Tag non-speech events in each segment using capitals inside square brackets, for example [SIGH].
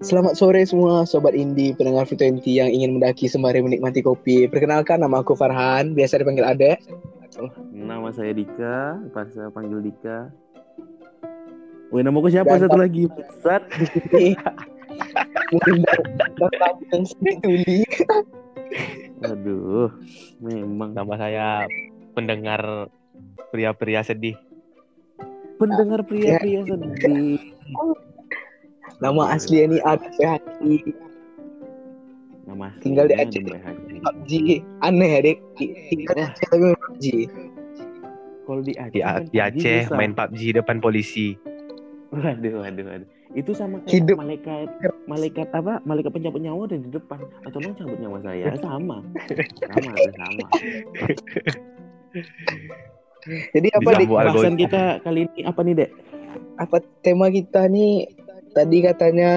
Selamat sore semua Sobat Indie, pendengar V20 yang ingin mendaki sembari menikmati kopi. Perkenalkan, nama aku Farhan, biasa dipanggil Ade. Nama saya Dika, pas saya panggil Dika. Woi, nama aku siapa satu lagi? Sat. Mungkin yang sedih tuli. Aduh, memang Nama saya pendengar pria-pria sedih. Pendengar pria-pria sedih. Nama asli ini Hati. Nama Tinggal di Aceh. PUBG. Aneh ya, Dek. Tinggal di Aceh tapi main PUBG. Kalau di Aceh, Di, kan di Aceh bisa. main PUBG depan polisi. Waduh, waduh, waduh. Itu sama kayak Hidup. malaikat malaikat apa? Malaikat pencabut nyawa ada di depan atau orang cabut nyawa saya. Sama. Sama, sama. [LAUGHS] Jadi apa, Dek? Disambung algoritma. Bahasan kita kali ini apa nih, Dek? Apa tema kita nih? Tadi katanya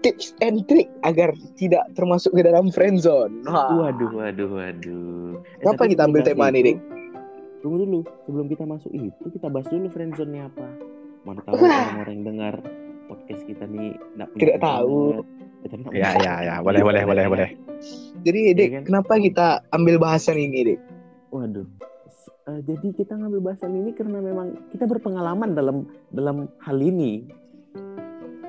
tips and trick agar tidak termasuk ke dalam friendzone. Wah. Waduh, waduh, waduh. Eh, Kenapa kita ambil tema nih, itu, Dik? Tunggu dulu, sebelum kita masuk itu kita bahas dulu friendzone-nya apa. Mana tahu orang-orang yang dengar podcast kita nih Tidak tahu. kita nggak Ya, ya, ya. pasangan. Boleh, boleh, boleh, boleh. Jadi, Dek, Iya kan? kenapa kita ambil bahasan ini, Dek? Waduh. Eh, jadi kita ngambil bahasan ini karena memang kita berpengalaman dalam dalam hal ini.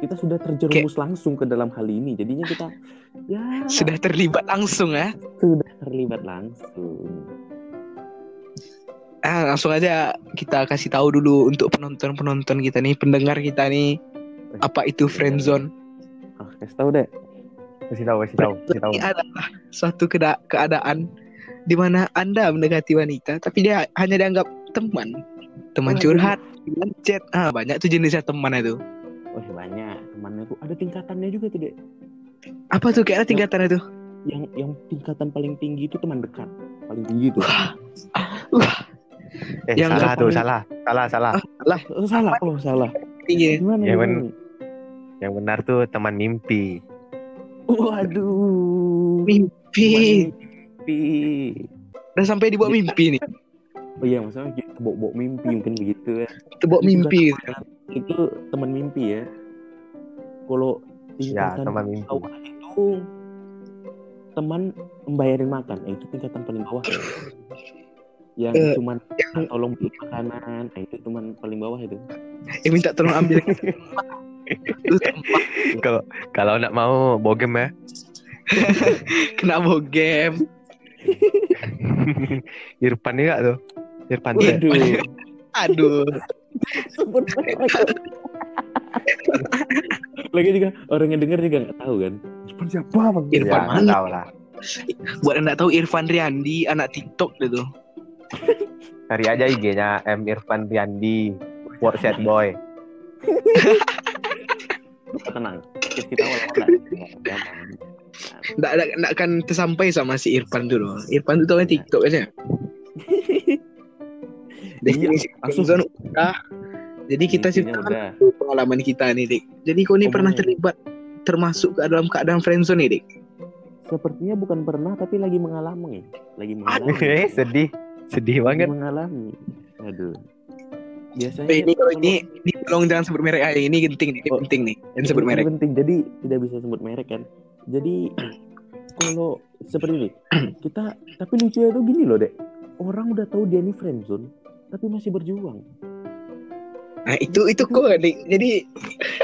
Kita sudah terjerumus langsung ke dalam hal ini. Jadinya kita [LAUGHS] ya Sudah terlibat langsung ya? sudah terlibat langsung. Ah, langsung aja kita kasih tahu dulu untuk penonton-penonton kita nih, pendengar kita nih, apa itu friendzone. Ah, kasih tahu deh. Kasih tahu, kasih tahu, kasih tahu. Ini adalah suatu keadaan di mana Anda mendekati wanita, tapi dia hanya dianggap teman, teman Waduh. curhat, teman chat. Ah, banyak tuh jenisnya teman itu. Wah banyak temannya tuh ada tingkatannya juga tuh deh. Apa tuh kayak tingkatan itu? Yang yang tingkatan paling tinggi itu teman dekat. Paling tinggi tuh. Eh, Yang salah nggak tuh, paling- salah. Salah, salah. Oh, salah, oh salah. Tinggi. Gimana? Ya, gimana men- nih? Yang benar tuh teman mimpi. Waduh. Mimpi. Mimpi. Udah sampai dibawa mimpi nih. Oh iya, maksudnya gitu, bawa mimpi mungkin begitu ya. Itu bawa Itu mimpi gitu. teman- Itu teman mimpi ya. Kalau Ya, tingkatan teman mimpi. bawah itu teman membayarin makan, Eh, itu tingkatan paling bawah. ya. Yang Eh, cuman tolong beli makanan, eh, itu teman paling bawah itu. Ya minta tolong ambil. [LAUGHS] Itu. Kalau kalau nak mau bogem ya. [LAUGHS] Kena bawa game. [LAUGHS] Irfan juga tuh. Irfan Iya. Waduh. [LAUGHS] Aduh. Merek. Lagi juga orang yang denger juga nggak tahu kan. Irfan siapa bang? Irfan Ya, mana? tahu lah. Buat yang nggak tahu Irfan Riandi, anak TikTok gitu. Cari aja IG-nya M Irfan Riandi. Workset boy. [LAUGHS] Tenang. Kita walaupun nggak Nggak, nggak, akan tersampai sama si Irfan tuh loh. Irfan tuh kan TikTok aja. [LAUGHS] Definisi Iya, langsung. friendzone udah. Jadi kita udah. dulu pengalaman kita nih, Dik. Jadi kau ini Oh, pernah boleh. terlibat termasuk ke dalam keadaan friendzone nih, Dik? Sepertinya bukan pernah tapi lagi mengalami. Lagi mengalami. Eh, sedih. Sedih Lagi banget. mengalami. Aduh. Biasanya ini kalau ini, ini tolong jangan sebut merek aja. Ini genting nih, ini Oh. penting nih. Jangan sebut merek. penting. Jadi tidak bisa sebut merek kan. Jadi kalau seperti ini, kita tapi lucunya tuh gini loh, Dek. Orang udah tahu dia ini friendzone tapi masih berjuang. Nah, itu itu kok, Dik. Jadi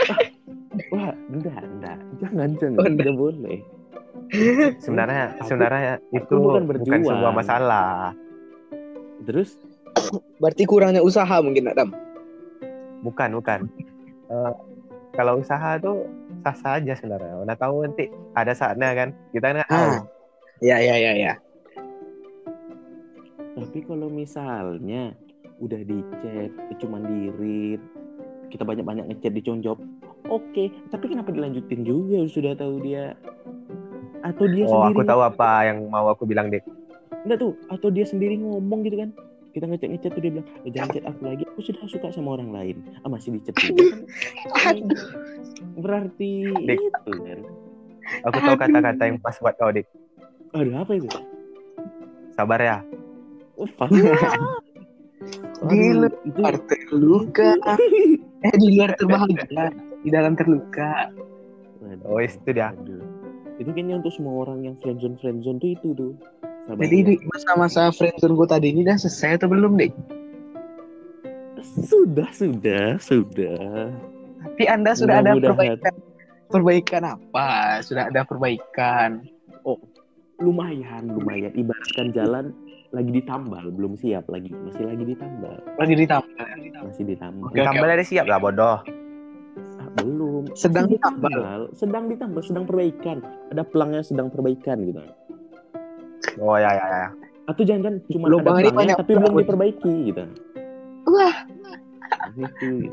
[LAUGHS] Wah, enggak, enggak. Jangan, jangan. Oh, enggak. Tidak boleh. Sebenarnya Aku- sebenarnya itu bukan bukan, berjuang. sebuah masalah. Terus berarti kurangnya usaha mungkin, Adam. Bukan, bukan. Eh, kalau usaha tuh sah sah aja sebenarnya. Udah tahu nanti ada saatnya kan. Kita nggak tahu. Ah. Ya, ya, ya, ya. Tapi kalau misalnya udah di chat, cuman di read, kita banyak-banyak ngechat di conjop, oke. Tapi kenapa dilanjutin juga? Sudah tahu dia atau dia Oh, sendiri aku tahu apa yang mau aku bilang, Dik. enggak tuh atau dia sendiri ngomong gitu kan kita ngechat ngechat tuh dia bilang eh, jangan chat aku lagi aku sudah suka sama orang lain ah masih di chat juga kan [LAUGHS] berarti Dik. itu kan Aku tahu kata-kata yang pas buat kau, Dik. aduh apa itu Sabar ya. oh. [LAUGHS] Di luar terluka. [LAUGHS] Eh di luar terbahagia. Di dalam terluka. Oh, itu dia. Itu kayaknya untuk semua orang yang friendzone friendzone tuh itu tuh. Sabar Jadi ya. di masa-masa friendzone gue tadi ini udah selesai atau belum deh? sudah sudah sudah. Tapi anda sudah ada Mudah-mudahan. perbaikan. Perbaikan apa? Sudah ada perbaikan. Lumayan lumayan. Ibaratkan jalan lagi ditambal belum siap lagi masih lagi ditambal Lagi ditambah. masih ditambal Oke, Ditambah dari siap lah bodoh. Ah, belum Sedang ditambal. sedang ditambal sedang perbaikan ada pelangnya sedang perbaikan gitu Oh ya ya ya. atau jangan cuma Lubang ada ini pelangnya tapi belum diperbaiki gitu Wah, gitu,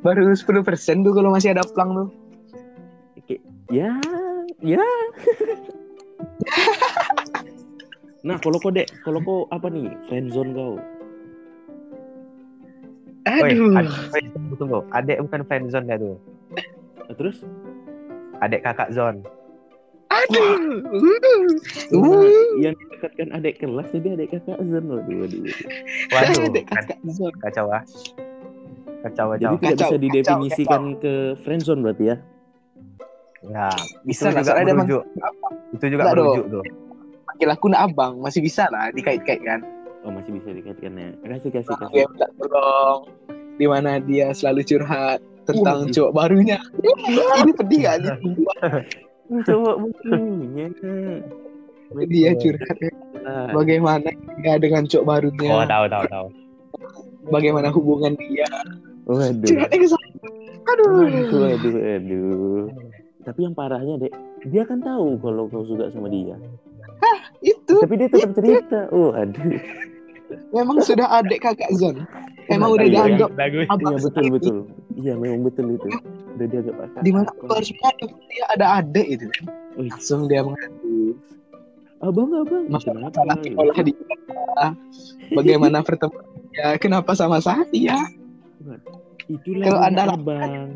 baru 10% tuh kalau masih ada plang tuh. Kayak, ya ya nah kalau kau dek kalau kau apa nih friendzone kau Aduh. ad- woi, tunggu, tunggu. Adek bukan friendzone dia tuh. Terus Adek kakak zone. Aduh. Uh. yang didekatkan adik kelas jadi adik kakak Zen waduh waduh, waduh. Waduh, kakak zon. kacau ah. Kacau jadi kacau. tidak Kacau, bisa didefinisikan ke friendzone berarti ya Ya, Bisa lah, juga soalnya emang merujuk. Itu juga Enggak merujuk tuh. Panggil aku nak abang, masih bisa lah dikait-kaitkan. oh masih bisa dikaitkan ya kasih kasih kasih dia minta tolong. Di mana dia selalu curhat tentang Wah, cowok barunya. [LAUGHS] Ini pedih gak? [LAUGHS] coba bukunya Dia curhat Nah, bagaimana dia dengan cowok Oh, barunya. tahu tahu tahu. Bagaimana hubungan dia. waduh Curhatnya ke sana. Aduh. waduh waduh waduh tapi yang parahnya dek dia kan tahu kalau kau suka sama dia Itu tapi dia tetap cerita oh aduh memang sudah adik kakak Zon. Emang udah Iya, dianggap bagus. abang iya betul betul iya memang betul itu udah dianggap kakak Di mana aku harus mengadu dia ada adik itu. Wih, Langsung dia mengadu. abang abang Masalah sekolah di Bagaimana pertemuan dia? Kenapa sama saya? itulah Kalau Anda abang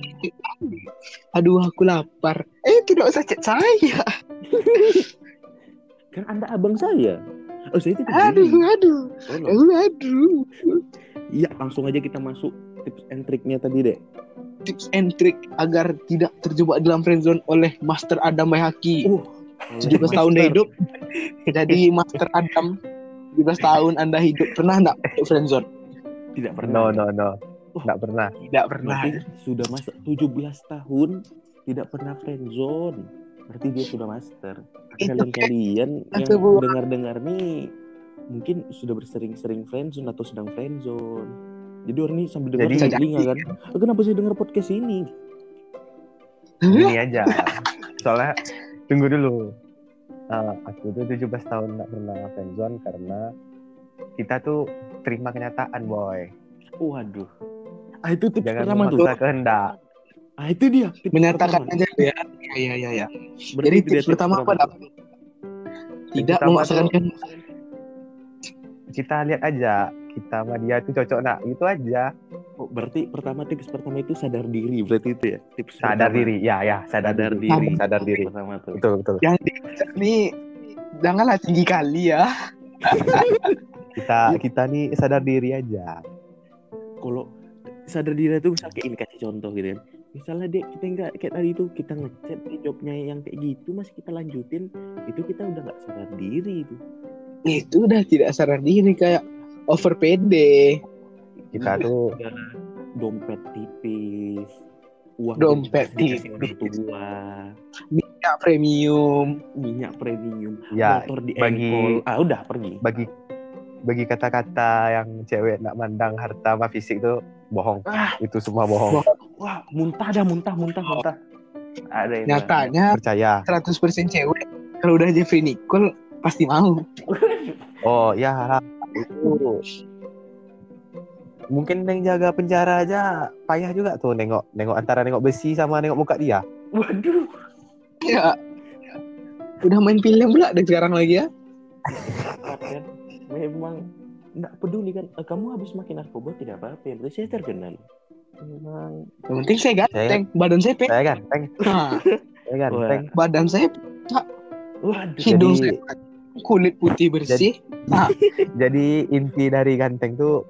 Aduh, aku lapar. Eh, tidak usah chat saya. [LAUGHS] kan anda abang saya oh saya tidak Aduh, begini. aduh, Oh, no. aduh, aduh. Iya, langsung aja kita masuk tips and triknya tadi deh. Tips and trick agar tidak terjebak dalam friendzone oleh Master Adam Mayhaki. Uh, 17 tahun dia hidup. [LAUGHS] Jadi Master Adam 17 tahun Anda hidup pernah enggak masuk friendzone? Tidak pernah. No no no. Enggak pernah. Tidak pernah. Berarti sudah masuk 17 tahun tidak pernah friendzone. Berarti dia sudah master. Kalian-kalian yang sebuah- dengar-dengar nih mungkin sudah bersering-sering friendzone atau sedang friendzone. Jadi orang ini sambil dengar Jadi- telinga kan. "Eh, Kenapa saya dengar podcast ini? Ini aja. Soalnya tunggu dulu. Eh, aku tuh 17 tahun nggak pernah friendzone karena kita tuh terima kenyataan boy. Waduh. Ah itu tips Jangan pertama tuh. memaksa kehendak. Ah itu dia. Menyatakan pertama. aja ya. Iya, iya, iya. Ya. Berarti Jadi itu tips pertama apa? Tidak memaksakan kan. Kita lihat aja kita sama dia tuh cocok nak gitu aja. Oh, berarti pertama tips pertama itu sadar diri berarti itu ya tips Sadar pertama. diri. Ya ya sadar, sadar diri. diri Sadar diri. pertama tuh Betul betul. Yang ini janganlah tinggi kali ya. [LAUGHS] Kita kita nih sadar diri aja. kalau sadar diri itu bisa kayak ini kasih contoh gitu kan misalnya dek kita nggak kayak tadi itu kita ngechat di jobnya yang kayak gitu masih kita lanjutin itu kita udah nggak sadar diri itu Itu udah tidak sadar diri kayak over pede. Kita tuh Udah dompet tipis uang Dompet dikasih orang tipis. tua Minyak premium. minyak premium ya motor di bagi- engkol ah udah pergi bagi bagi kata-kata yang cewek nak mandang harta sama fisik tuh bohong. ah Itu semua bohong. wah muntah dah muntah muntah muntah ada yang Nyatanya Percaya. 100% cewek kalau udah Jeffrey Nicole pasti mau. [LAUGHS] Oh ya itu mungkin yang jaga penjara aja payah juga tuh nengok nengok antara nengok besi sama nengok muka dia. waduh Ya. Udah main film pula dari sekarang lagi ya. memang nggak peduli kan Eh, kamu habis makin narkoba tidak apa-apa yang penting saya terkenal memang Yang penting saya ganteng, badan saya pe. Saya ganteng, Nah, [LAUGHS] saya ganteng. badan saya waduh hidung Jadi- saya kulit putih bersih. Ah, [LAUGHS] Jadi inti dari ganteng tuh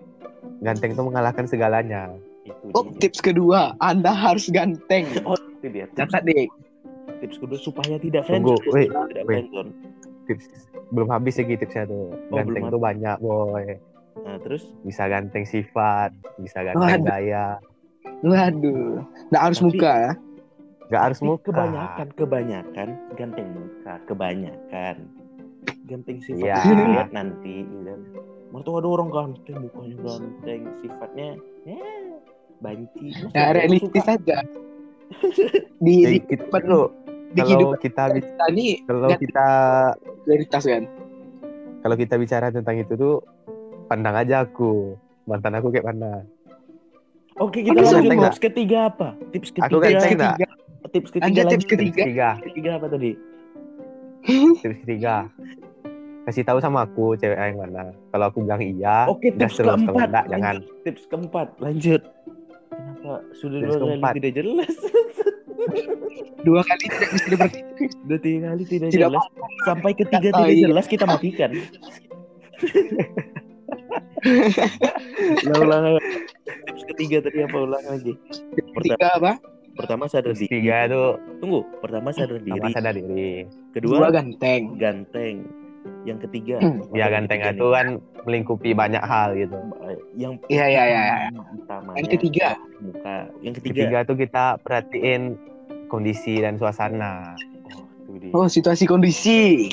ganteng tuh mengalahkan segalanya. Itu oh, dia. tips kedua, Anda harus ganteng. Oh, itu dia. Catat deh. tips kedua supaya tidak Tunggu, friendzone. wait, tidak wait. Tips belum habis lagi tipsnya tuh. Oh, Ganteng tuh banyak, boy. Nah, terus Bisa ganteng sifat, bisa ganteng Waduh. gaya. Waduh, nggak harus Tapi- muka ya. Gak harus tapi muka. kebanyakan kebanyakan ganteng muka, kebanyakan ganteng sifat kita lihat nanti ya kan. Mertua ada orang ganteng, mukanya ganteng, sifatnya ya banci. Ya orang realistis aja. Di, Jadi di, kita dulu di kalau kita kita ini kalau kita realitas kan. kalau kita bicara tentang itu tuh pandang aja aku mantan aku kayak mana Oke, kita lanjut. Tips ketiga apa? Tips ketiga. aku nggak ketiga. Tips ketiga Lanjut lanjut. tips ketiga. ketiga Ketiga apa tadi? tips ketiga kasih tahu sama aku cewek yang mana kalau aku bilang iya Oke, tips terus. Kalau keempat. enggak, jangan Lanjut. Tips keempat, lanjut. Kenapa sudah dua kali keempat. tidak jelas? Dua kali tidak bisa dipercaya. Dua tiga kali tidak, Tidak jelas. Sampai ketiga Oh, tidak iya. jelas kita matikan. Ulang ulang. lagi. Tips ketiga tadi apa ulang lagi? Ketiga apa? Pertama sadar diri. tiga tuh Tunggu, pertama sadar diri. sadar diri Dua Kedua ganteng. ganteng. Yang ketiga. Hmm. ya ganteng itu kan melingkupi banyak hal gitu Yang Iya iya iya. iya. Yang ketiga. muka. Yang ketiga. ketiga tuh kita perhatiin kondisi dan suasana Oh, itu dia. Oh situasi kondisi.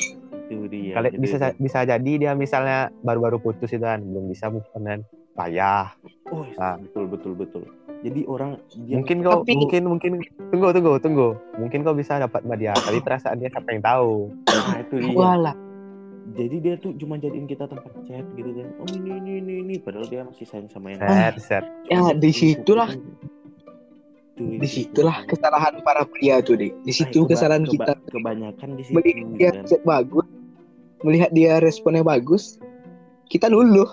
itu dia. kalau Itu bisa dia. bisa jadi dia misalnya baru-baru putus itu kan belum bisa move on kan payah Oh, Ah. betul betul betul. Jadi orang yang mungkin kau Tapi- mungkin mungkin tunggu tunggu tunggu mungkin kau bisa dapat sama dia tapi perasaan dia siapa yang tahu nah, itu dia. Walah. Jadi dia tuh cuma jadiin kita tempat chat gitu kan. Oh ini ini ini ini padahal dia masih sayang sama yang set set Ya, di situlah- Tuh, Di situlah kesalahan para pria tuh deh. Di situ kesalahan kita. Kebanyakan di situ. Melihat dia kan. bagus, melihat dia responnya bagus, kita luluh.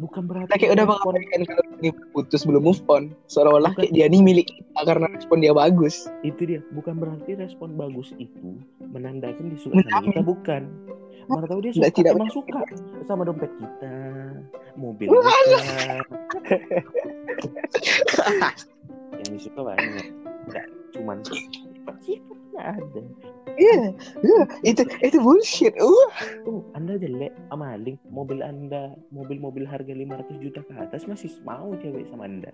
Bukan berarti kayak udah mengabaikan kalau ini putus belum move on. Seolah-olah kayak dia nih milik kita karena respon dia bagus. itu dia bukan berarti respon bagus itu menandakan dia suka Menjamin. sama kita bukan mana tahu dia suka Nggak, tidak emang suka sama dompet kita mobil kita [LAUGHS] [LAUGHS] disuka banyak. Nggak cuman sifat sifatnya ada. Iya, iya, itu itu bullshit. Uh, tuh anda jelek amaling mobil anda mobil-mobil harga 500 juta ke atas masih mau cewek sama anda.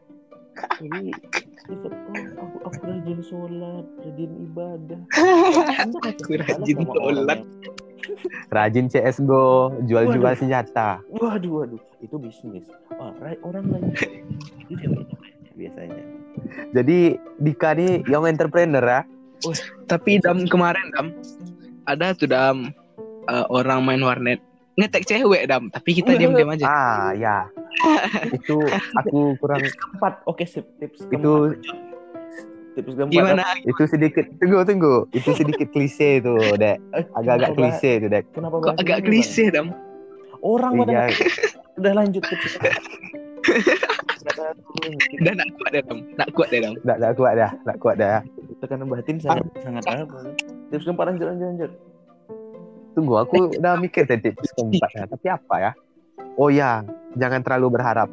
Jadi sifat oh aku aku rajin sholat rajin ibadah. Anda [LAUGHS] Aku rajin sama sholat. rajin CSGO jual-jual Waduh. senjata. Waduh, waduh, itu bisnis. Oh, ra- orang lagi itu ceweknya biasanya. Jadi Dika nih young entrepreneur ya tapi dam kemarin dam ada tuh dam eh, orang main warnet ngetek cewek dam, tapi kita [LAUGHS] diam-diam aja. ah ya [LAUGHS] itu aku kurang Keempat, oke sip. Tips keempat. itu tips keempat. Gimana? itu sedikit tunggu tunggu itu sedikit klise itu dek Eh, agak-agak klise itu dek Kenapa Kok agak klise dam? Orang pada iya udah lanjut tips. [LAUGHS] [LAUGHS] Udah nak kuat deh dam, nak kuat deh dam. nggak nggak kuat dah nggak kuat dah tekanan batin sangat sangat apa? Tips keempat lanjut lanjut lanjut. tunggu aku [LAUGHS] udah mikir tadi tips keempatnya [LAUGHS] tapi apa ya oh ya jangan terlalu berharap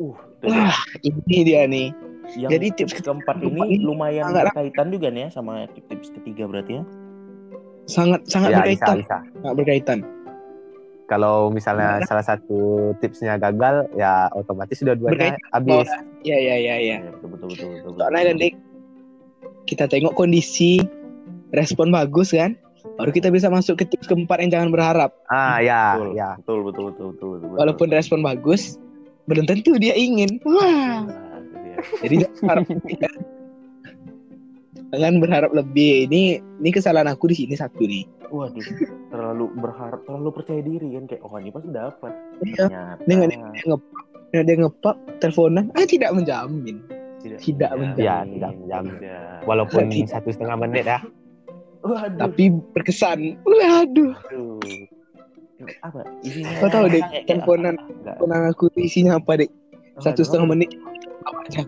Uh. Wah, ini dia nih. Yang jadi tips keempat keempat ini ini lumayan sangat- berkaitan juga nih ya sama tips ketiga berarti ya. Sangat sangat ya bisa berkaitan, bisa sangat berkaitan. Kalau misalnya salah satu tipsnya gagal ya otomatis sudah duanya habis Ya ya ya ya. Iya, betul betul betul betul. Soalnya kan Dik, kita tengok kondisi respon bagus kan, baru kita bisa masuk ke tips keempat yang jangan berharap. ah ya betul, ya betul betul betul betul betul. betul. Walaupun respon bagus, belum tentu dia ingin. Wah, Nah, jadi [LAUGHS] jangan Jangan berharap lebih. Ini ini kesalahan aku di sini satu nih. Waduh, terlalu berharap, terlalu percaya diri kan kayak oh ini pasti dapat. Iya. Ternyata Dengan dia ngepak, dengan dia ngepak teleponan, ah tidak menjamin. tidak menjamin. Ya, tidak menjamin. Tidak. walaupun Tidak. satu setengah menit ya Waduh. Tapi berkesan. Waduh, Aduh. Apa? Isinya Kau tahu, kayak teleponan. tenang aku isinya apa dek? Satu setengah menit. Apa aja?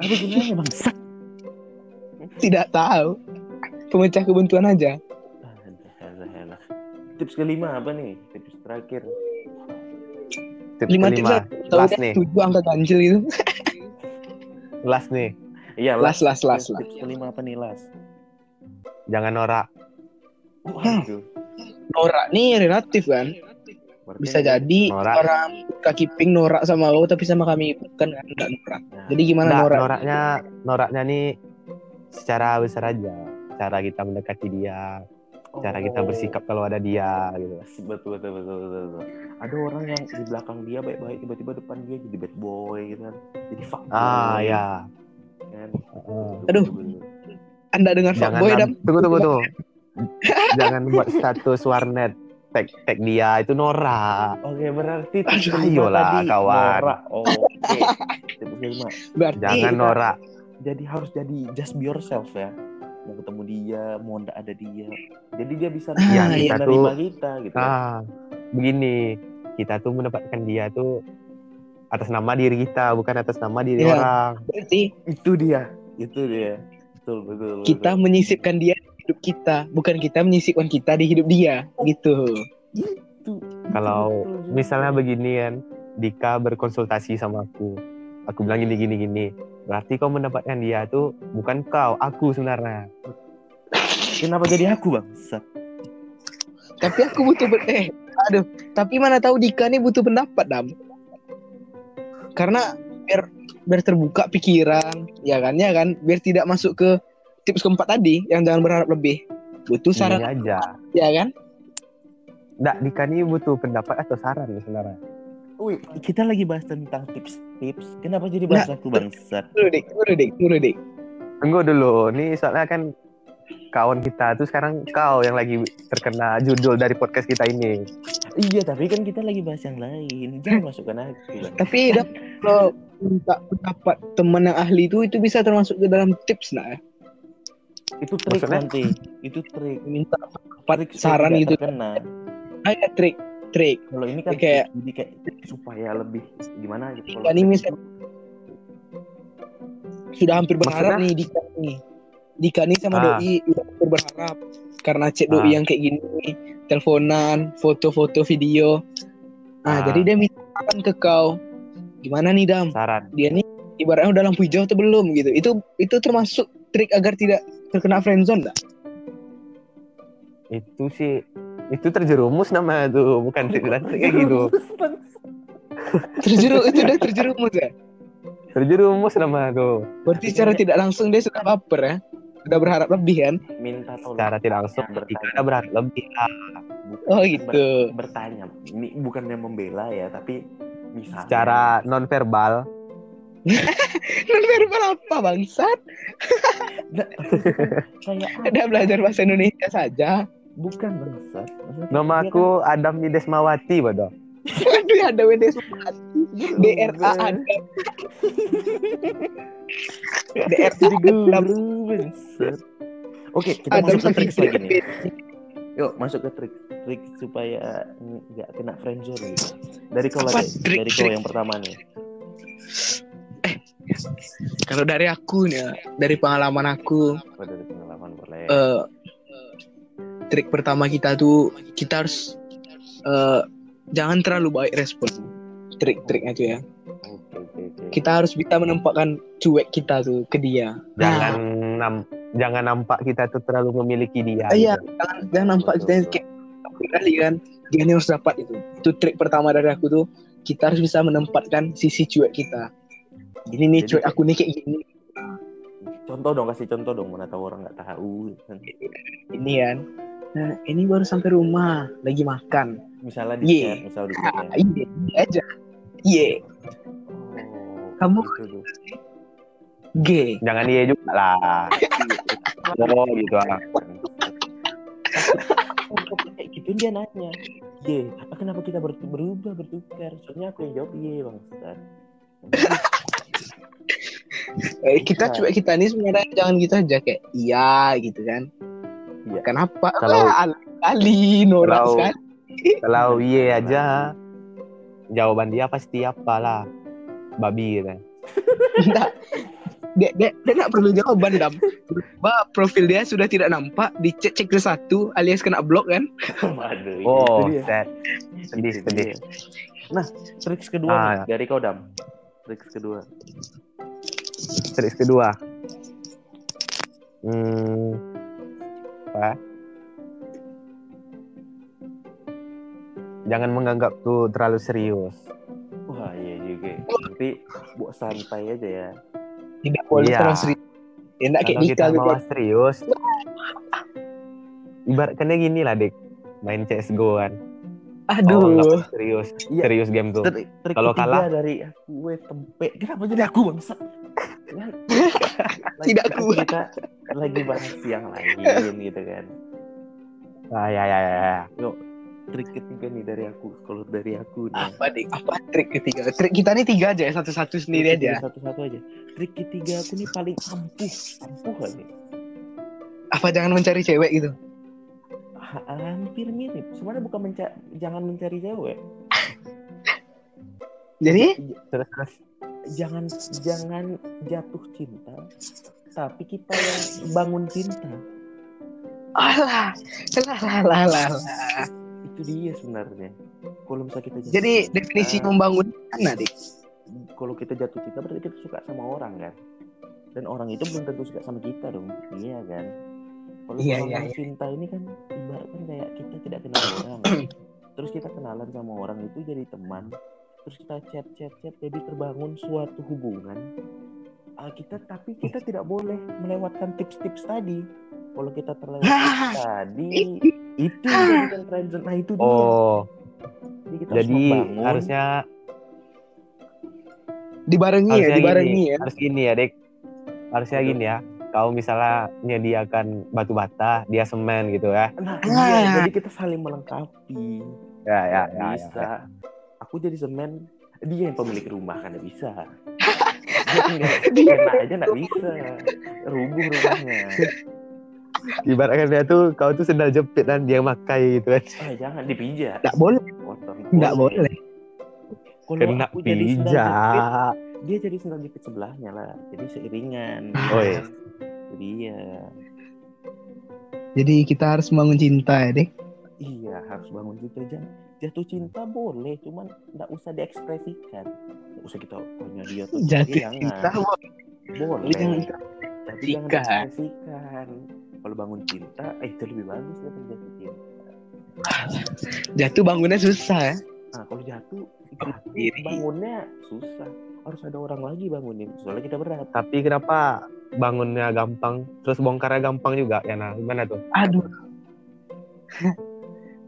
Apa gunanya bang? Tidak tahu. Pemecah kebuntuan aja. tips kelima apa nih? Tips terakhir. Tips Lima tips kelima. Tahu Last nih. tujuh angka ganjil gitu. Last nih. Iya, Las, las, las, Tips las. kelima apa nih, Las? Jangan norak. Waduh. Norak nih relatif kan. Bisa jadi Norak. orang kaki pink norak sama lo tapi sama kami bukan kan enggak norak. Nah, Jadi gimana Nggak, norak? noraknya noraknya nih secara besar aja. Cara kita mendekati dia, cara kita oh. bersikap kalau ada dia gitu. Betul, betul, betul, betul, betul. Ada orang yang di belakang dia baik-baik, tiba-tiba depan dia jadi bad boy gitu kan. Jadi fuck Ah ya. Kan? Aduh. Betul, betul. Anda dengar Jangan fuckboy nam- dam? tunggu tunggu tuh. Jangan buat status warnet tag tag dia itu norak. Oke, berarti ayolah, tadi kawan. Oke. tips kelima. Berarti Jangan norak. Jadi harus jadi just be yourself ya. Mau ketemu dia, mau ndak ada dia. Jadi dia bisa Ah, iya. bisa Kita nerima tuh- kita gitu. Ah, begini. Kita tuh mendapatkan dia tuh atas nama diri kita, bukan atas nama diri Iya. orang. berarti Itu dia. Itu dia. Betul, betul. betul. kita menyisipkan dia di hidup kita, bukan kita menyisipkan kita di hidup dia, gitu. Itu- Kalau betul. Misalnya begini kan, Dika berkonsultasi sama aku. Aku bilang gini gini gini. Berarti kau mendapatkan dia tuh bukan kau, aku sebenarnya. Kenapa jadi aku, Bang? Tapi aku butuh ber- eh, aduh. Tapi mana tahu Dika nih butuh pendapat dam. Karena biar biar terbuka pikiran, ya kan, ya kan, biar tidak masuk ke tips keempat tadi yang jangan berharap lebih. Butuh saran, Ini aja. ya kan? Nggak, Dika ini butuh pendapat atau saran nih sebenarnya. Wih, kita lagi bahas tentang tips-tips. Kenapa jadi bahas aku, Bang? Sat? Dulu dik, dulu dik, dulu dik. Tunggu dulu, nih soalnya kan kawan kita tuh sekarang kau yang lagi terkena judul dari podcast kita ini. Iya, tapi kan kita lagi bahas yang lain. Jangan masukkan aku, Bang. Tapi kalau minta pendapat teman yang ahli itu itu bisa termasuk ke dalam tips nah ya? Itu trik Maksudnya? nanti. Itu trik. minta Trik saran gitu. terkena. ada trik trik Kalau ini kan Kayak- jadi kayak supaya lebih gimana gitu. Kalau nih trik misal sudah hampir berharap Maksudnya? nih Dika nih Dika nih sama Ah. Doi udah hampir berharap karena chat Ah. Doi yang kayak gini teleponan foto-foto video nah Ah. jadi dia minta saran ke kau gimana nih Dam Saran. dia nih ibaratnya udah lampu hijau atau belum gitu itu itu termasuk trik agar tidak terkena friendzone enggak? Itu sih itu terjerumus namanya tuh, bukan trik kayak gitu. terjerumus itu udah terjerumus ya Terjerumus namanya tuh. berarti secara tidak langsung dia sudah baper ya udah berharap lebih kan minta tolong. Secara tidak langsung ada berat lebih. lah. Bukan oh ber- gitu bertanya. Ini bukannya membela ya, tapi misalnya. Secara non verbal non verbal apa bangsat? [LAUGHS] Ada belajar bahasa Indonesia saja. Bukan bangsat. Nama aku Adam Nidesmawati, bodoh. Aduh, ada WD DRA ada. DRA guru bangsat. Oke, kita Ada masuk ke trik lagi nih. Yuk, masuk ke trik trik supaya nggak kena friendzone gitu. Dari kau lagi, dari kau yang pertama nih. Kalau dari aku nih, ya, dari pengalaman aku, Kau dari pengalaman boleh. eh, trik pertama kita tuh kita harus eh, jangan terlalu baik respon. Trik-triknya tuh ya. Kita harus bisa menempatkan cuek kita tuh ke dia. Jangan Nah, nam jangan nampak kita tuh terlalu memiliki dia. iya, gitu. jangan, jangan nampak Betul, kita betul. kayak kali kan. Dia ini harus dapat itu. Itu trik pertama dari aku tuh. Kita harus bisa menempatkan sisi cuek kita. Ini nih kayak- aku nih kayak gini. Contoh dong, kasih contoh dong. Mana tahu orang nggak tahu. kan. Ini kan. Nah, ini baru sampai rumah, lagi makan. Misalnya di Iya. chat, misal di chat Ah, ya. iya, ini aja. Iya, Oh, Kamu- gitu tuh. G. Jangan dia juga lah. Oh, gitu ah. kayak gitu dia nanya ye apa kenapa kita ber- berubah bertukar soalnya aku yang jawab ye bang Ustaz. Eh, [LAUGHS] kita Nah. cuek kita nih sebenarnya jangan gitu aja kayak iya gitu kan. Iya. Kenapa? Kalau- Ah, kali norak Kalau- sekali. [LAUGHS] Kalau iya aja, jawaban dia pasti apalah. Babi gitu. Nggak. dia dia dia nggak perlu jawaban dam Bah, profil dia sudah tidak nampak dicek cek ke satu alias kena blok kan [LAUGHS] Waduh, Oh, set. Sedih, sedih. dia. Nah, triks kedua Ah, nih, dari kau Dam. Triks kedua. Triks kedua. Hmm. Apa? Jangan menganggap tuh terlalu serius. Wah, iya juga. Nanti buat santai aja ya. tidak boleh Iya. terus serius nggak kayak nikah kita gitu serius, ibaratkannya gini lah, Dik. Main CSGO kan. Aduh Oh, nggak serius. Iya. Serius game tuh. Kalau ketiga kalah? dari aku, gue tempe. Kenapa jadi aku bangsa? Kan? [LAUGHS] Tidak kuat. Kita lagi bahas yang lain gitu kan. Ah, ya, ya, ya. ya. Trik ketiga nih dari aku. Kalau dari aku nih. apa dik apa trik ketiga trik kita nih tiga aja ya satu-satu sendiri Trik aja Satu-satu aja. Trik ketiga aku nih paling ampuh. Ampuh nih. apa jangan mencari cewek gitu hampir mirip. Sebenarnya bukan menca- jangan mencari cewek. [LAUGHS] jadi Terus, terus. Jangan jangan jatuh cinta, tapi kita yang bangun cinta. alah alah alah, alah. Itu dia sebenarnya. Kalau misalnya kita jatuh jadi cinta, definisi membangun mana dik kalau kita jatuh cinta berarti kita suka sama orang kan. Dan orang itu belum tentu suka sama kita dong. Iya kan? Kalau Iya, orang iya, yang iya. cinta ini kan ibaratkan kayak kita tidak kenal [COUGHS] orang. Terus kita kenalan sama orang itu jadi teman. Terus kita chat chat chat jadi terbangun suatu hubungan. Ah, kita tapi kita tidak boleh melewatkan tips-tips tadi. Kalau kita terlewat tadi [COUGHS] itu friendzone. Nah itu dia. Oh, Jadi kita jadi harusnya dibarengi ya harusnya dibarengi gini, ya harus gini ya, Dek. Harusnya Betul. gini ya. Kau misalnya menyediakan batu bata, dia semen gitu ya. Nah, Ah. iya, jadi kita saling melengkapi. Ya, ya, ya. ya. bisa. Aku jadi semen, dia yang pemilik rumah kan nggak bisa. [LAUGHS] Dia tinggal aja nggak bisa. Rubuh rumahnya. Ibaratkan dia tuh, kau tuh sendal jepit dan dia makai gitu kan. Ah, jangan dipijat. nggak boleh Kotor. nggak boleh Kalau Kena aku jadi sendal jepit, pijak. dia jadi sendal jepit sebelahnya lah. Jadi seiringan. Oh, iya. Jadi iya. jadi kita harus membangun cinta ya dik Iya, harus bangun cinta jangan jatuh cinta boleh, cuman nggak usah diekspresikan. Nggak usah kita hanya dia tuh jatuh jangan. cinta boleh boleh. jangan Tapi jangan diekspresikan. Kalau bangun cinta, eh itu lebih bagus daripada jatuh cinta. jatuh bangunnya susah ya Nah, kalau jatuh, Diri. bangunnya susah. Harus ada orang lagi bangunin. Soalnya kita berat. Tapi kenapa bangunnya gampang, terus bongkarnya gampang juga? Ya nah, gimana tuh? aduh [LAUGHS]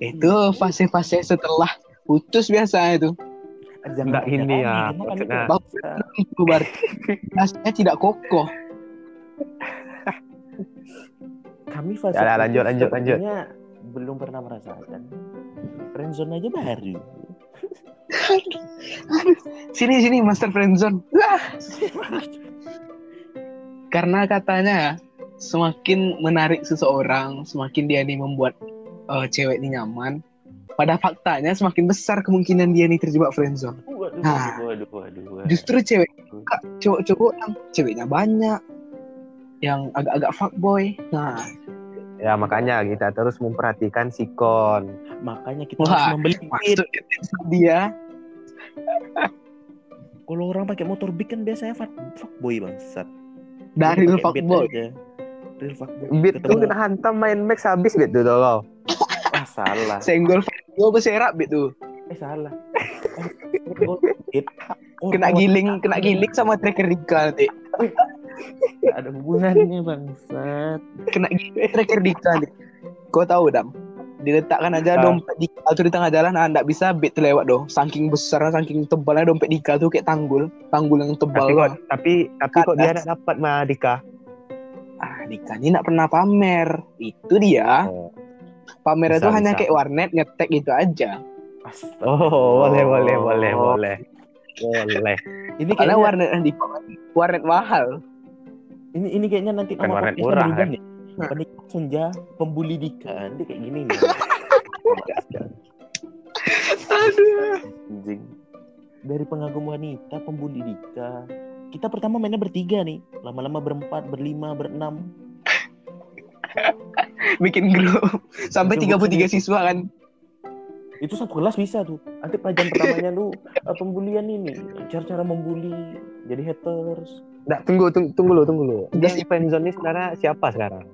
itu fase-fase setelah putus biasa itu Nggak ini ya, kan maksudnya. rasanya tidak kokoh Kami fase Ya, lanjut, lanjut, lanjut. belum pernah merasakan. Friendzone aja baru. [LAUGHS] sini sini master friendzone Lah. karena katanya semakin menarik seseorang semakin dia nih membuat eh, cewek ini nyaman pada faktanya semakin besar kemungkinan dia nih terjebak friendzone Waduh, Nah. waduh, waduh, waduh, waduh. justru cewek cowok-cowok yang ceweknya banyak yang agak-agak fuckboy nah Ya makanya kita terus memperhatikan sikon. Makanya kita Wah, harus membeli dia [LAUGHS] Kalau orang pakai motor big kan biasanya fuck, fuckboy bangsat. dari beat fuckboy aja. Real fuckboy. Beat tuh kena hantam main max habis beat tuh tau. Ah, salah. senggol fuckboy berserak gitu Eh, salah. Oh. Oh, kena giling kena giling sama tracker Dika nanti nggak ada hubungannya bangsat. kena tracker Dika nanti kau tahu dam diletakkan aja Ah. dompet Dika tuh di tengah jalan nah nggak bisa beat terlewat doh saking besar saking tebalnya dompet Dika tuh kayak tanggul tanggul yang tebal Tapi kok, lah. tapi tapi kok dia nak dapat mah Dika? ah Dika ini nggak pernah pamer itu dia Oh, pamer itu Bisa, hanya bisa. kayak warnet ngetek gitu aja Astaga. oh boleh boleh boleh boleh boleh. Ini karena kayaknya warnet Dika warnet mahal ini ini kayaknya nanti nama warnet podcastnya murah, kan? nih. Penikah senja pembuli Dika nanti kayak gini nih. aduh Anjing. Dari pengagum wanita, pembuli Dika, kita pertama mainnya bertiga nih lama-lama berempat berlima berenam Bikin grup sampai Bikin grup 33 sendiri. siswa kan. itu satu kelas bisa tuh nanti pelajaran pertamanya lu eh, pembulian ini cara-cara membuli jadi haters Nggak, tunggu, tunggu, tunggu lo, tunggu lo. Udah. Yang friendzone ini sebenarnya siapa sekarang?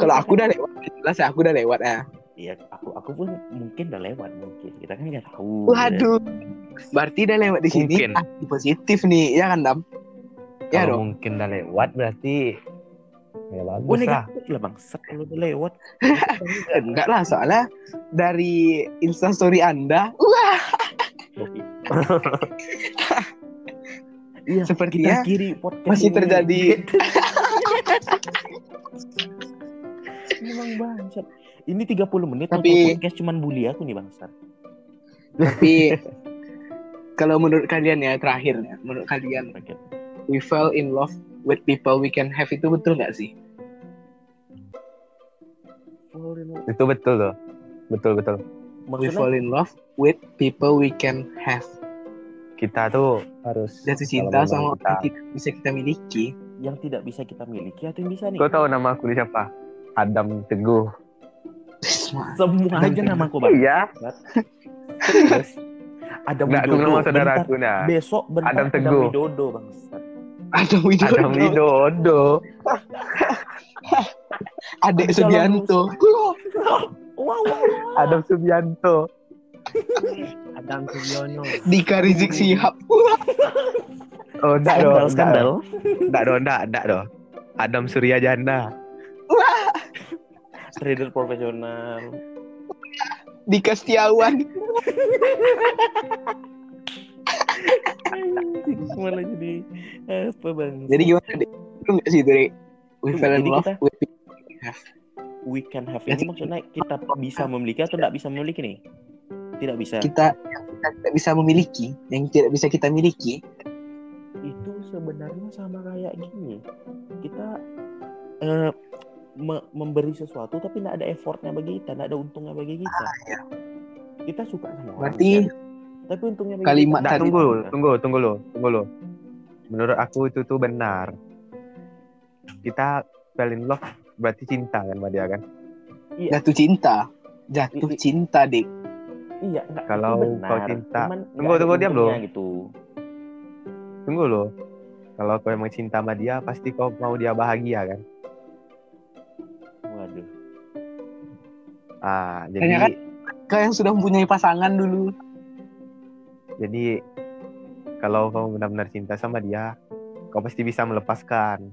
Kalau aku udah lewat, jelas ya aku udah lewat ya. Iya, aku aku pun mungkin udah lewat mungkin. Kita kan nggak tahu. Waduh. Berarti udah lewat di sini. Mungkin. Ah, positif nih, ya kan Dam? Ya Kalau dong. mungkin udah lewat berarti ya bagus lah. negatif lah bang. Set kalau udah lewat. [LAUGHS] Enggak lah, soalnya dari instastory Anda, wah, [LAUGHS] Iya. Sepertinya kita kiri podcast masih ini. terjadi [LAUGHS] Memang bangsat. Ini 30 menit Tapi- podcast cuman bully aku nih bangsat. tapi kalau menurut kalian ya terakhir ya, menurut kalian we fell in love with people we can have itu betul nggak sih? Itu betul loh. Betul betul. We Maksudnya fall in love with people we can have. Kita tuh harus Jatuh cinta sama kita- yang tidak bisa kita miliki. yang tidak bisa kita miliki atau yang bisa nih? Kau tahu nama aku ini siapa? Adam Teguh. Semua aja nama aku bang. Iya. Terus, Ada Enggak, aku Widodo. nama Bentar, saudaraku nah. Besok bentar Adam Adam Teguh. Widodo bangsat. Ada Widodo. Adam Widodo. [LAUGHS] Adik Ada Subianto. Wow, wow, wow. Adam Subianto. [LAUGHS] Adam Sugiono. Dika Rizik Sihab. [LAUGHS] Oh, enggak dong. skandal. Enggak dong, enggak, enggak dong. Adam Surya Jana. Trader profesional. Dika Setiawan. Malah jadi apa bang? Jadi gimana deh? Betul nggak sih dari we fell in jadi love kita- with we can have ini maksudnya kita bisa memiliki atau tidak bisa memiliki nih? Tidak bisa. kita yang kita tidak bisa memiliki, yang tidak bisa kita miliki. Itu sebenarnya sama kayak gini. Kita eh, me- memberi sesuatu tapi tidak ada effortnya bagi kita, tidak ada untungnya bagi kita. iya. Kita suka sama orang, Berarti kan? tapi untungnya bagi kalimat kita tadi- tunggu, tidak. tunggu, tunggu lo, tunggu lo. Menurut aku itu tuh benar. Kita fell in love berarti cinta kan sama dia kan? Iya, jatuh cinta, jatuh I- cinta dek. Iya. enggak, Kalau itu benar. kau cinta- Cuman Tunggu, tunggu, diam, loh. Gitu. Tunggu lo. Kalau kau emang cinta sama dia, pasti kau mau dia bahagia kan? Waduh. Ah, jadi kan- Kau yang sudah mempunyai pasangan dulu. jadi kalau kau benar-benar cinta sama dia, kau pasti bisa melepaskan,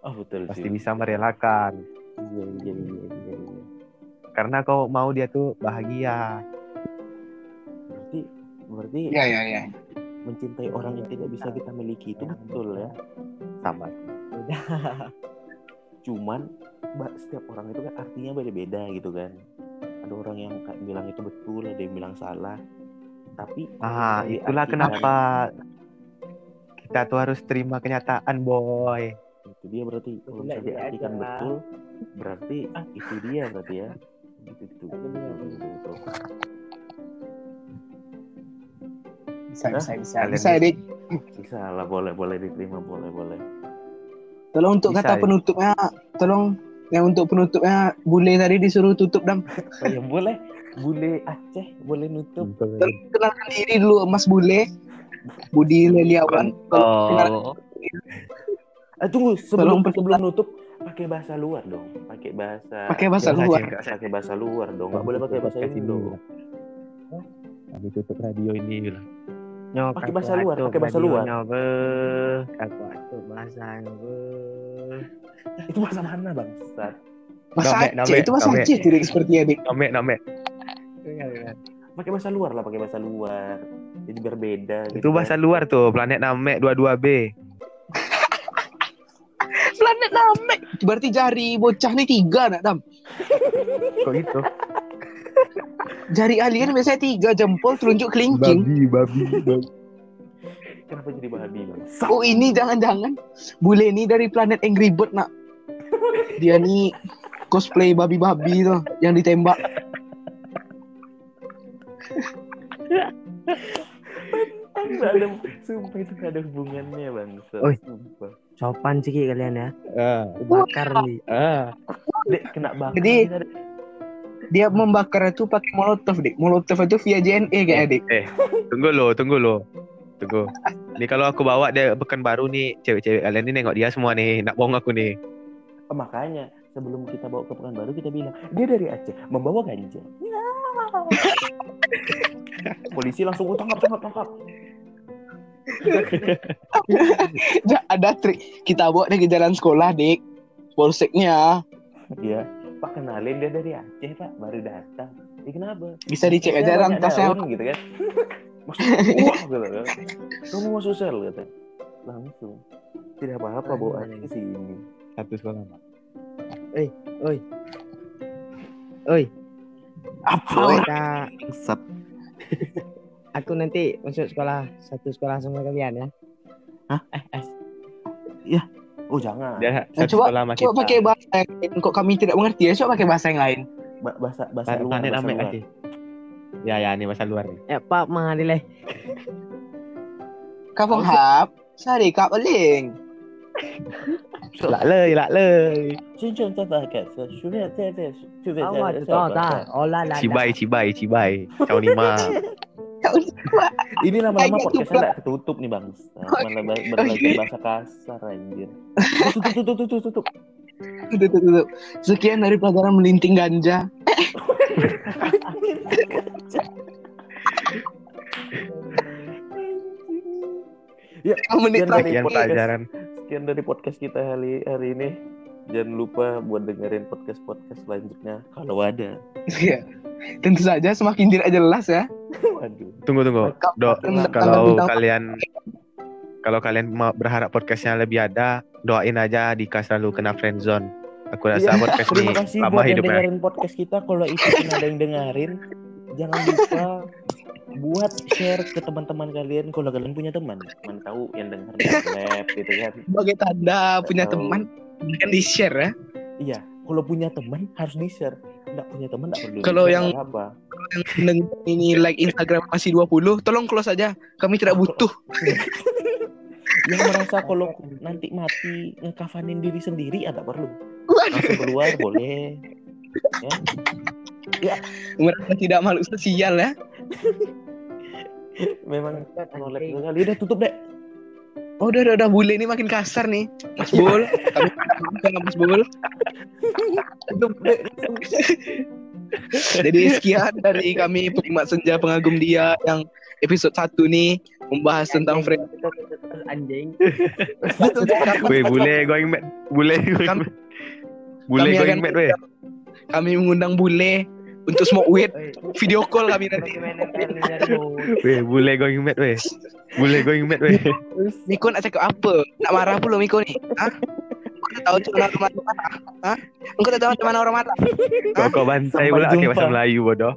Oh betul pasti sih. bisa merelakan. Iya, iya, iya, iya, iya. Karena kau mau dia tuh bahagia. Berarti Ya ya ya. mencintai orang yang tidak bisa kita miliki itu betul ya. Sama. [LAUGHS] Cuman setiap orang itu kan artinya beda-beda gitu kan. Ada orang yang kayak bilang itu betul, ada yang bilang salah. Tapi Ah, itulah kenapa kita tuh harus terima kenyataan, boy. itu dia berarti kalau bisa diartikan betul, berarti itu dia berarti ya. Gitu, gitu. Betul, betul, Bisa Hah? bisa bisa. Kalian Bisa dek. Bisa lah, boleh, boleh diterima, boleh, boleh. Tolong untuk Bisa, kata ya. penutupnya, tolong yang untuk penutupnya bule tadi disuruh tutup dam. [LAUGHS] Oh ya boleh, bule Aceh boleh nutup. Tolong kenalkan diri dulu Mas Bule. Budi Leliawan. Oh, Eh tunggu sebelum Tolong sebelum nutup pakai bahasa luar dong, pakai bahasa pakai bahasa luar. Pakai bahasa luar dong, nggak boleh pakai bahasa Indo. ini. Habis tutup radio ini gitu. Nyok, Pakai bahasa luar, pakai bahasa luar. radionya, beuh. Aku atuh bahasanya, beuh. Itu bahasa mana bang? Sat? Bahasa Nome, Aceh nome, itu bahasa nome. Aceh tidak seperti ya dek. Nome, nome. Pakai bahasa luar lah, pakai bahasa luar. Jadi berbeda. gitu Itu bahasa luar tuh, planet Namek 22B. Planet Namek. Berarti jari bocah nih tiga nak dam. Kok gitu? Jari alien biasanya tiga jempol telunjuk kelingking. babi, babi. Kenapa jadi babi bang? Oh ini jangan-jangan bule ini dari planet Angry Bird nak. Dia nih cosplay babi-babi tuh yang ditembak. Ada, sumpah itu nggak ada hubungannya bang. Oi. Sumpah. Sopan sih kalian ya. Ah, Bakar nih. ah. Dek kena bakar. Jadi-. Dia membakar itu pakai molotov, Dik. Molotov itu via JNE kayaknya, Dik. Tunggu lo, tunggu lo. Tunggu. Nih kalau aku bawa dia pekan baru nih, cewek-cewek kalian nih nengok dia semua nih, nak bohong aku nih. Oh, makanya sebelum kita bawa ke Pekanbaru kita bilang dia dari Aceh membawa ganja. Ya. [LAUGHS] Polisi langsung oh, tangkap tangkap tangkap. [LAUGHS] Ada trik. Kita bawa dia ke jalan sekolah, Dik. Polseknya. Iya. Pak kenalin dia dari Aceh pak baru datang. Eh kenapa? Bisa dicek Saya aja banyak tasnya. gitu kan. [LAUGHS] Wah gitu kan. Kamu masuk sel kata. Langsung. Tidak apa-apa bawa aja ke sini. Satu sekolah, Pak. Oi. Oi, Apa? kita Sat. [LAUGHS] aku nanti masuk sekolah satu sekolah sama kalian ya. Hah? Eh, eh. Oh jangan. Dan, nah, coba coba kita. pakai bahasa yang lain. Kok kami tidak mengerti ya? Coba pakai bahasa yang lain. Ba bahasa bahasa ba luar. Bahasa luar. Ya ya ini bahasa luar nih. Ya Pak mengadil Kapong hap, sari kap eling. Lạ lời, lạ lời. Xin chân ta và kẻ sơ, chú về thế thế, chú về thế. Ông mà bay, chỉ bay, chỉ bay. Chào Nima. Ini lama-lama podcastnya nggak ketutup nih bang. Malah ba- belajar bahasa kasar anjir. Tutup tutup tutup tutup tutup. Tuh. Sekian dari pelajaran melinting ganja. Menit Sekian dari pelajaran. sekian dari podcast kita hari hari ini. Jangan lupa buat dengerin podcast podcast selanjutnya kalau ada. Iya. Tentu saja semakin tidak jelas ya. Waduh. Tunggu tunggu. Do, kalau kalian kalau kalian mau berharap podcastnya lebih ada, doain aja Dika selalu kena friendzone. Aku rasa Iya, podcast Terima ini lama buat yang hidupnya. dengerin podcast kita. Kalau itu pun ada yang dengerin, jangan lupa buat share ke teman-teman kalian kalau kalian punya teman. Mana tahu yang denger di lab gitu kan. Sebagai tanda punya teman, kan di share ya. Iya, kalau punya teman harus di-share. Nggak punya teman nggak perlu Kalau yang- apa. Yang ini like Instagram masih 20, tolong close aja. Kami tidak [LAUGHS] butuh. Yang merasa kalau nanti mati ngekafanin diri sendiri ada perlu. Langsung keluar boleh. Merasa tidak makhluk sosial ya. Memang nolak sekali. Udah tutup deh. Oh, udah, udah, udah. Bule ini makin kasar nih. Mas Bul. Kami Mas Bul. Jadi sekian dari kami penikmat senja pengagum dia yang episode 1 nih membahas tentang friend. anjing. Weh, bule going mad. Bule going mad. Bule kami going mad weh. Kami mengundang bule untuk smoke weed, video call kami nanti. Weh, bule going mad weh. Bule going mad weh. Miko nak cakap apa? Nak marah pula Miko ni? Ha? Kau tak tahu macam mana orang marah? Ha? Engkau tak tahu macam mana orang marah? Kau kau bantai Sampai pula pakai jumpa. bahasa Melayu bodoh.